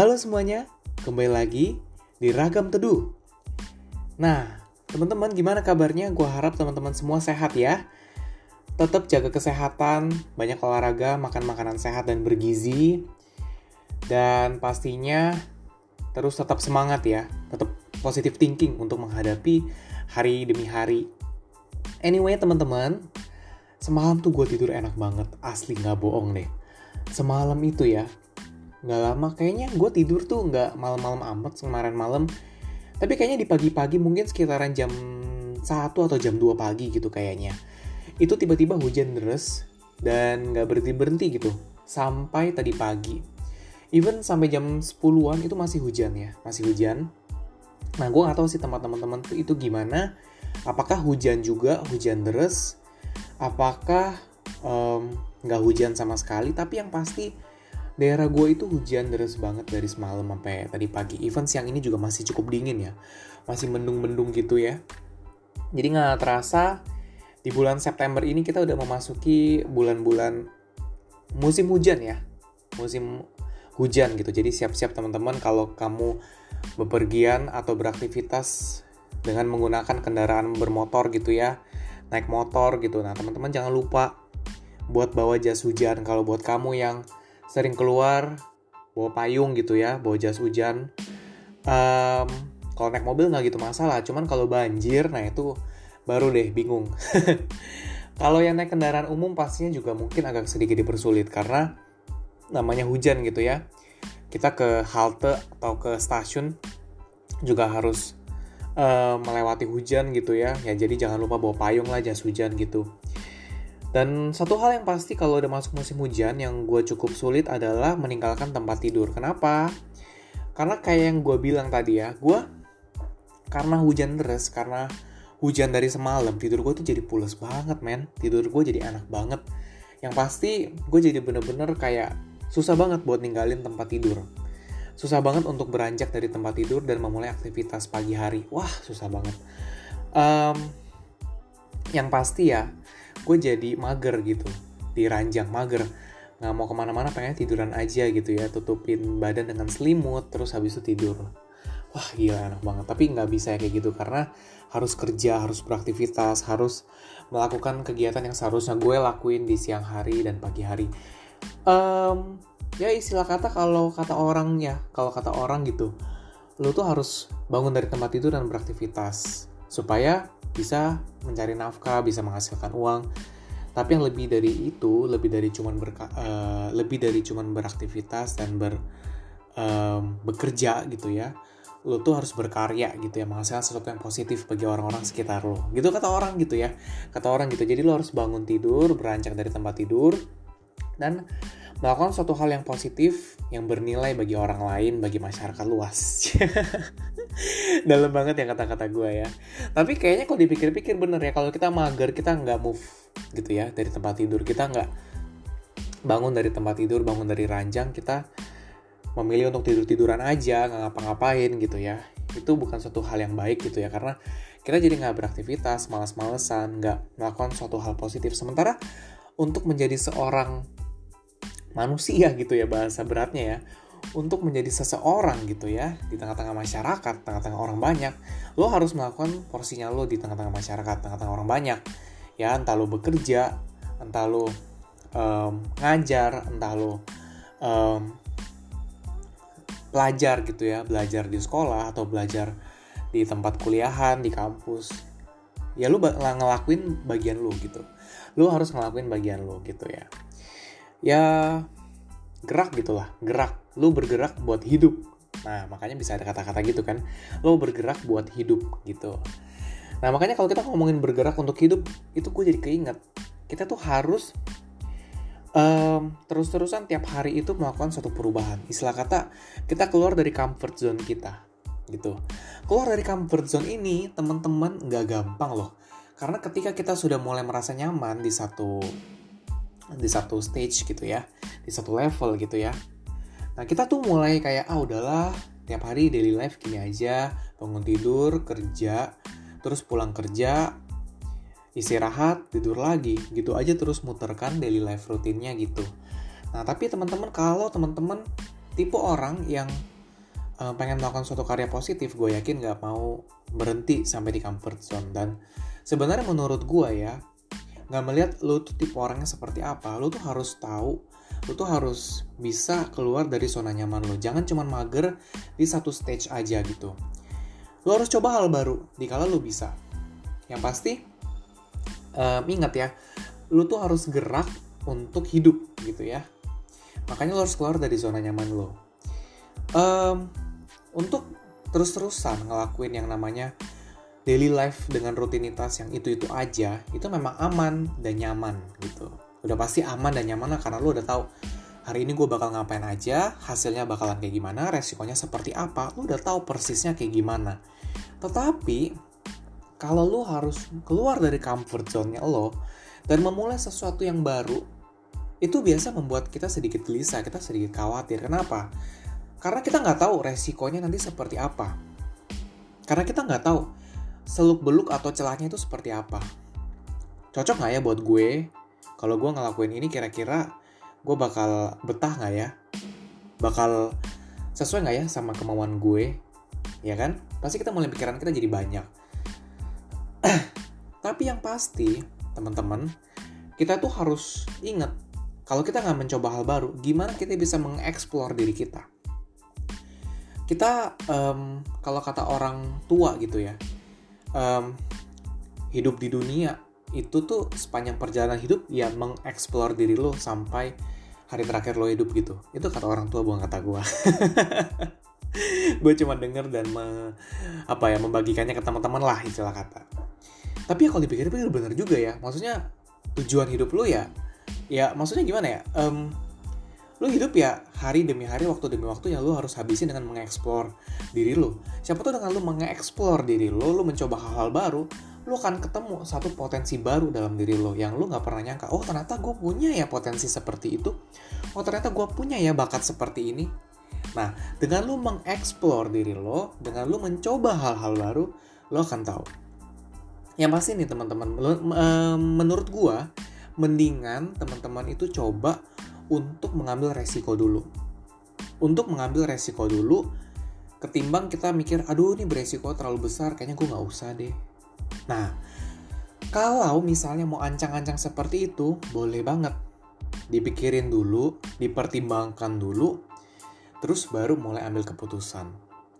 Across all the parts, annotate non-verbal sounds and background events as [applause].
Halo semuanya, kembali lagi di Ragam Teduh. Nah, teman-teman gimana kabarnya? Gue harap teman-teman semua sehat ya. Tetap jaga kesehatan, banyak olahraga, makan makanan sehat dan bergizi. Dan pastinya terus tetap semangat ya, tetap positive thinking untuk menghadapi hari demi hari. Anyway teman-teman, semalam tuh gue tidur enak banget, asli nggak bohong deh semalam itu ya nggak lama kayaknya gue tidur tuh nggak malam-malam amat kemarin malam. Tapi kayaknya di pagi-pagi mungkin sekitaran jam 1 atau jam 2 pagi gitu kayaknya. Itu tiba-tiba hujan deras dan nggak berhenti-berhenti gitu sampai tadi pagi. Even sampai jam 10-an itu masih hujan ya masih hujan. Nah gue nggak tahu sih tempat teman-teman tuh itu gimana. Apakah hujan juga hujan deras? Apakah nggak um, hujan sama sekali? Tapi yang pasti daerah gue itu hujan deras banget dari semalam sampai tadi pagi. Even siang ini juga masih cukup dingin ya. Masih mendung-mendung gitu ya. Jadi nggak terasa di bulan September ini kita udah memasuki bulan-bulan musim hujan ya. Musim hujan gitu. Jadi siap-siap teman-teman kalau kamu bepergian atau beraktivitas dengan menggunakan kendaraan bermotor gitu ya naik motor gitu. Nah teman-teman jangan lupa buat bawa jas hujan. Kalau buat kamu yang sering keluar bawa payung gitu ya, bawa jas hujan. Um, kalau naik mobil nggak gitu masalah, cuman kalau banjir, nah itu baru deh bingung. [laughs] kalau yang naik kendaraan umum pastinya juga mungkin agak sedikit dipersulit karena namanya hujan gitu ya. Kita ke halte atau ke stasiun juga harus uh, melewati hujan gitu ya. Ya jadi jangan lupa bawa payung lah jas hujan gitu. Dan satu hal yang pasti kalau udah masuk musim hujan yang gue cukup sulit adalah meninggalkan tempat tidur. Kenapa? Karena kayak yang gue bilang tadi ya, gue karena hujan deras, karena hujan dari semalam, tidur gue tuh jadi pules banget men. Tidur gue jadi enak banget. Yang pasti gue jadi bener-bener kayak susah banget buat ninggalin tempat tidur. Susah banget untuk beranjak dari tempat tidur dan memulai aktivitas pagi hari. Wah, susah banget. Um, yang pasti ya, gue jadi mager gitu di ranjang mager. Nggak mau ke mana-mana pengen tiduran aja gitu ya tutupin badan dengan selimut terus habis itu tidur. Wah gila enak banget. Tapi nggak bisa ya kayak gitu karena harus kerja harus beraktivitas harus melakukan kegiatan yang seharusnya gue lakuin di siang hari dan pagi hari. Um, ya istilah kata kalau kata orang ya kalau kata orang gitu lo tuh harus bangun dari tempat tidur dan beraktivitas supaya bisa mencari nafkah, bisa menghasilkan uang. Tapi yang lebih dari itu, lebih dari cuman berka, uh, lebih dari cuman beraktivitas dan ber um, bekerja gitu ya. Lo tuh harus berkarya gitu ya, menghasilkan sesuatu yang positif bagi orang-orang sekitar lo. Gitu kata orang gitu ya. Kata orang gitu. Jadi lo harus bangun tidur, beranjak dari tempat tidur dan melakukan suatu hal yang positif yang bernilai bagi orang lain, bagi masyarakat luas. [laughs] Dalam banget ya kata-kata gue ya. Tapi kayaknya kalau dipikir-pikir bener ya, kalau kita mager, kita nggak move gitu ya dari tempat tidur, kita nggak bangun dari tempat tidur, bangun dari ranjang, kita memilih untuk tidur-tiduran aja, nggak ngapa-ngapain gitu ya. Itu bukan suatu hal yang baik gitu ya, karena kita jadi nggak beraktivitas, malas-malesan, nggak melakukan suatu hal positif. Sementara untuk menjadi seorang manusia gitu ya bahasa beratnya ya untuk menjadi seseorang gitu ya di tengah-tengah masyarakat, tengah-tengah orang banyak, lo harus melakukan porsinya lo di tengah-tengah masyarakat, tengah-tengah orang banyak. Ya, entah lo bekerja, entah lo um, ngajar, entah lo um, belajar gitu ya, belajar di sekolah atau belajar di tempat kuliahan, di kampus. Ya lo ngelakuin bagian lo gitu. Lo harus ngelakuin bagian lo gitu ya ya gerak gitulah gerak. Lu bergerak buat hidup. Nah makanya bisa ada kata-kata gitu kan. Lo bergerak buat hidup gitu. Nah makanya kalau kita ngomongin bergerak untuk hidup itu gue jadi keinget. Kita tuh harus um, terus-terusan tiap hari itu melakukan suatu perubahan. Istilah kata kita keluar dari comfort zone kita gitu. Keluar dari comfort zone ini teman-teman nggak gampang loh. Karena ketika kita sudah mulai merasa nyaman di satu di satu stage gitu ya di satu level gitu ya. Nah kita tuh mulai kayak ah udahlah tiap hari daily life gini aja bangun tidur kerja terus pulang kerja istirahat tidur lagi. Gitu aja terus muterkan daily life rutinnya gitu. Nah tapi teman-teman kalau teman-teman tipe orang yang uh, pengen melakukan suatu karya positif, gue yakin gak mau berhenti sampai di comfort zone. Dan sebenarnya menurut gue ya, gak melihat lo tuh tipe orangnya seperti apa, lo tuh harus tahu, lo tuh harus bisa keluar dari zona nyaman lo. Jangan cuma mager di satu stage aja gitu. Lo harus coba hal baru, dikala lo bisa. Yang pasti, um, ingat ya, lo tuh harus gerak untuk hidup gitu ya. Makanya lo harus keluar dari zona nyaman lo. Um, untuk terus-terusan ngelakuin yang namanya daily life dengan rutinitas yang itu-itu aja, itu memang aman dan nyaman gitu. Udah pasti aman dan nyaman lah karena lo udah tahu hari ini gue bakal ngapain aja, hasilnya bakalan kayak gimana, resikonya seperti apa, lo udah tahu persisnya kayak gimana. Tetapi kalau lo harus keluar dari comfort zone-nya lo dan memulai sesuatu yang baru, itu biasa membuat kita sedikit gelisah, kita sedikit khawatir. Kenapa? Karena kita nggak tahu resikonya nanti seperti apa. Karena kita nggak tahu seluk beluk atau celahnya itu seperti apa. Cocok nggak ya buat gue? Kalau gue ngelakuin ini kira-kira gue bakal betah nggak ya? Bakal sesuai nggak ya sama kemauan gue? Ya kan? Pasti kita mulai pikiran kita jadi banyak. [clears throat] Tapi yang pasti, teman-teman, kita tuh harus ingat kalau kita nggak mencoba hal baru, gimana kita bisa mengeksplor diri kita? kita um, kalau kata orang tua gitu ya um, hidup di dunia itu tuh sepanjang perjalanan hidup ya mengeksplor diri lo sampai hari terakhir lo hidup gitu. Itu kata orang tua bukan kata gue [laughs] gue cuma denger dan me, apa ya membagikannya ke teman-teman lah istilah kata. Tapi ya kalau dipikir-pikir bener juga ya maksudnya tujuan hidup lo ya ya maksudnya gimana ya? Um, lu hidup ya hari demi hari waktu demi waktu ya lu harus habisin dengan mengeksplor diri lu. Siapa tuh dengan lu mengeksplor diri lu lu mencoba hal-hal baru lu akan ketemu satu potensi baru dalam diri lo yang lu nggak pernah nyangka oh ternyata gue punya ya potensi seperti itu. Oh ternyata gue punya ya bakat seperti ini. Nah dengan lu mengeksplor diri lo dengan lu mencoba hal-hal baru lo akan tahu. Yang pasti nih teman-teman menurut gue mendingan teman-teman itu coba untuk mengambil resiko dulu. Untuk mengambil resiko dulu, ketimbang kita mikir, aduh ini beresiko terlalu besar, kayaknya gue gak usah deh. Nah, kalau misalnya mau ancang-ancang seperti itu, boleh banget. Dipikirin dulu, dipertimbangkan dulu, terus baru mulai ambil keputusan.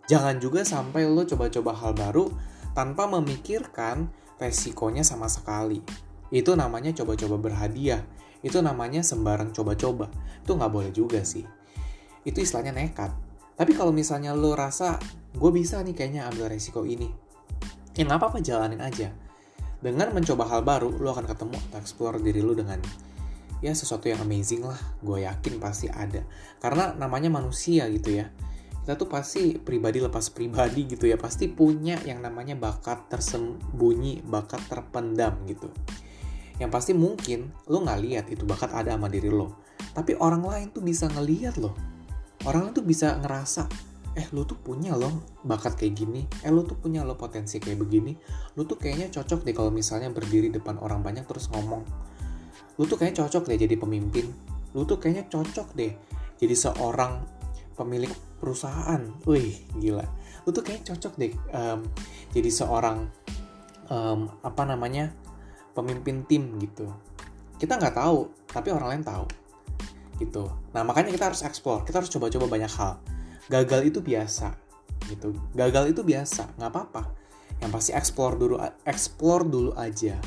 Jangan juga sampai lo coba-coba hal baru tanpa memikirkan resikonya sama sekali. Itu namanya coba-coba berhadiah itu namanya sembarang coba-coba. Itu nggak boleh juga sih. Itu istilahnya nekat. Tapi kalau misalnya lo rasa, gue bisa nih kayaknya ambil resiko ini. Ya nggak apa-apa jalanin aja. Dengan mencoba hal baru, lo akan ketemu atau explore diri lo dengan ya sesuatu yang amazing lah. Gue yakin pasti ada. Karena namanya manusia gitu ya. Kita tuh pasti pribadi lepas pribadi gitu ya. Pasti punya yang namanya bakat tersembunyi, bakat terpendam gitu yang pasti mungkin lo nggak lihat itu bakat ada sama diri lo. Tapi orang lain tuh bisa ngeliat lo. Orang lain tuh bisa ngerasa eh lo tuh punya lo bakat kayak gini. Eh lo tuh punya lo potensi kayak begini. Lo tuh kayaknya cocok deh kalau misalnya berdiri depan orang banyak terus ngomong. Lo tuh kayaknya cocok deh jadi pemimpin. Lo tuh kayaknya cocok deh jadi seorang pemilik perusahaan. Wih gila. Lo tuh kayaknya cocok deh um, jadi seorang um, apa namanya pemimpin tim gitu. Kita nggak tahu tapi orang lain tahu gitu. Nah makanya kita harus explore kita harus coba-coba banyak hal. Gagal itu biasa gitu. Gagal itu biasa nggak apa-apa. Yang pasti explore dulu explore dulu aja.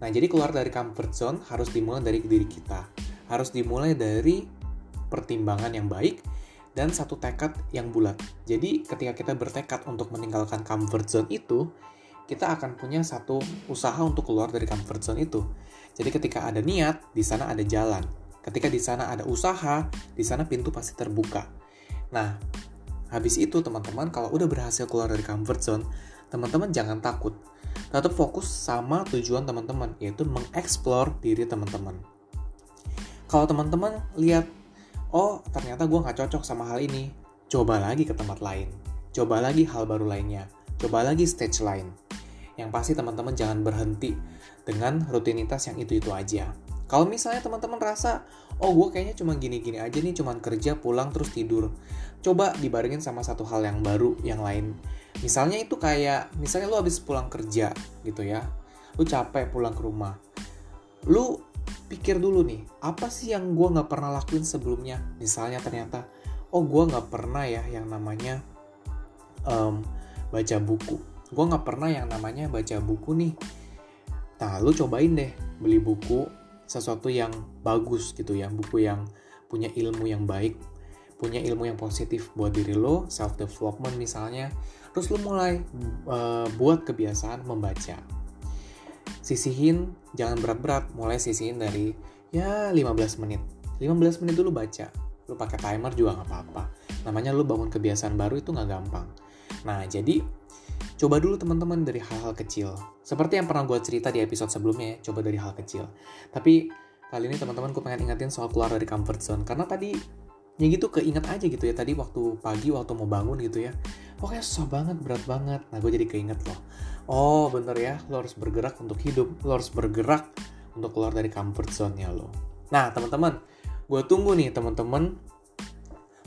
Nah jadi keluar dari comfort zone harus dimulai dari diri kita. Harus dimulai dari pertimbangan yang baik dan satu tekad yang bulat. Jadi ketika kita bertekad untuk meninggalkan comfort zone itu, kita akan punya satu usaha untuk keluar dari comfort zone itu. Jadi ketika ada niat, di sana ada jalan. Ketika di sana ada usaha, di sana pintu pasti terbuka. Nah, habis itu teman-teman kalau udah berhasil keluar dari comfort zone, teman-teman jangan takut. Tetap fokus sama tujuan teman-teman, yaitu mengeksplor diri teman-teman. Kalau teman-teman lihat, oh ternyata gue nggak cocok sama hal ini, coba lagi ke tempat lain. Coba lagi hal baru lainnya. Coba lagi stage lain yang pasti teman-teman jangan berhenti dengan rutinitas yang itu-itu aja. Kalau misalnya teman-teman rasa, oh gue kayaknya cuma gini-gini aja nih, cuma kerja, pulang, terus tidur. Coba dibarengin sama satu hal yang baru, yang lain. Misalnya itu kayak, misalnya lu habis pulang kerja gitu ya. Lu capek pulang ke rumah. Lu pikir dulu nih, apa sih yang gue gak pernah lakuin sebelumnya? Misalnya ternyata, oh gue gak pernah ya yang namanya um, baca buku. Gue gak pernah yang namanya baca buku nih. Nah, lu cobain deh beli buku sesuatu yang bagus gitu ya, buku yang punya ilmu yang baik, punya ilmu yang positif buat diri lo, self development misalnya. Terus lo mulai uh, buat kebiasaan membaca. Sisihin jangan berat-berat, mulai sisihin dari ya 15 menit. 15 menit dulu baca. Lo pakai timer juga nggak apa-apa. Namanya lo bangun kebiasaan baru itu nggak gampang. Nah, jadi coba dulu teman-teman dari hal-hal kecil. Seperti yang pernah gue cerita di episode sebelumnya, ya, coba dari hal kecil. Tapi kali ini teman-teman gue pengen ingetin soal keluar dari comfort zone. Karena tadi ya gitu keinget aja gitu ya tadi waktu pagi waktu mau bangun gitu ya pokoknya susah banget berat banget nah gue jadi keinget loh oh bener ya lo harus bergerak untuk hidup lo harus bergerak untuk keluar dari comfort zone-nya lo nah teman-teman gue tunggu nih teman-teman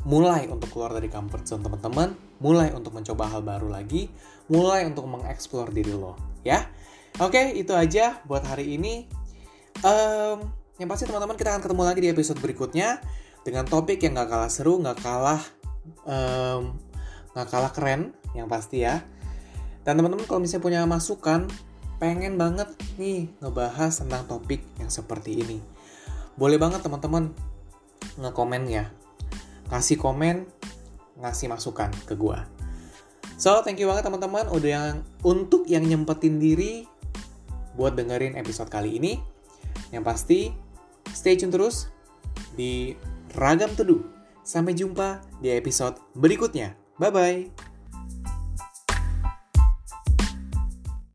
mulai untuk keluar dari comfort zone teman-teman, mulai untuk mencoba hal baru lagi, mulai untuk mengeksplor diri lo, ya. Oke, itu aja buat hari ini. Um, yang pasti teman-teman kita akan ketemu lagi di episode berikutnya dengan topik yang gak kalah seru, gak kalah um, kalah keren, yang pasti ya. Dan teman-teman kalau misalnya punya masukan, pengen banget nih ngebahas tentang topik yang seperti ini. Boleh banget teman-teman ngekomen ya kasih komen, ngasih masukan ke gue. So, thank you banget teman-teman udah yang untuk yang nyempetin diri buat dengerin episode kali ini. Yang pasti, stay tune terus di Ragam Teduh. Sampai jumpa di episode berikutnya. Bye-bye.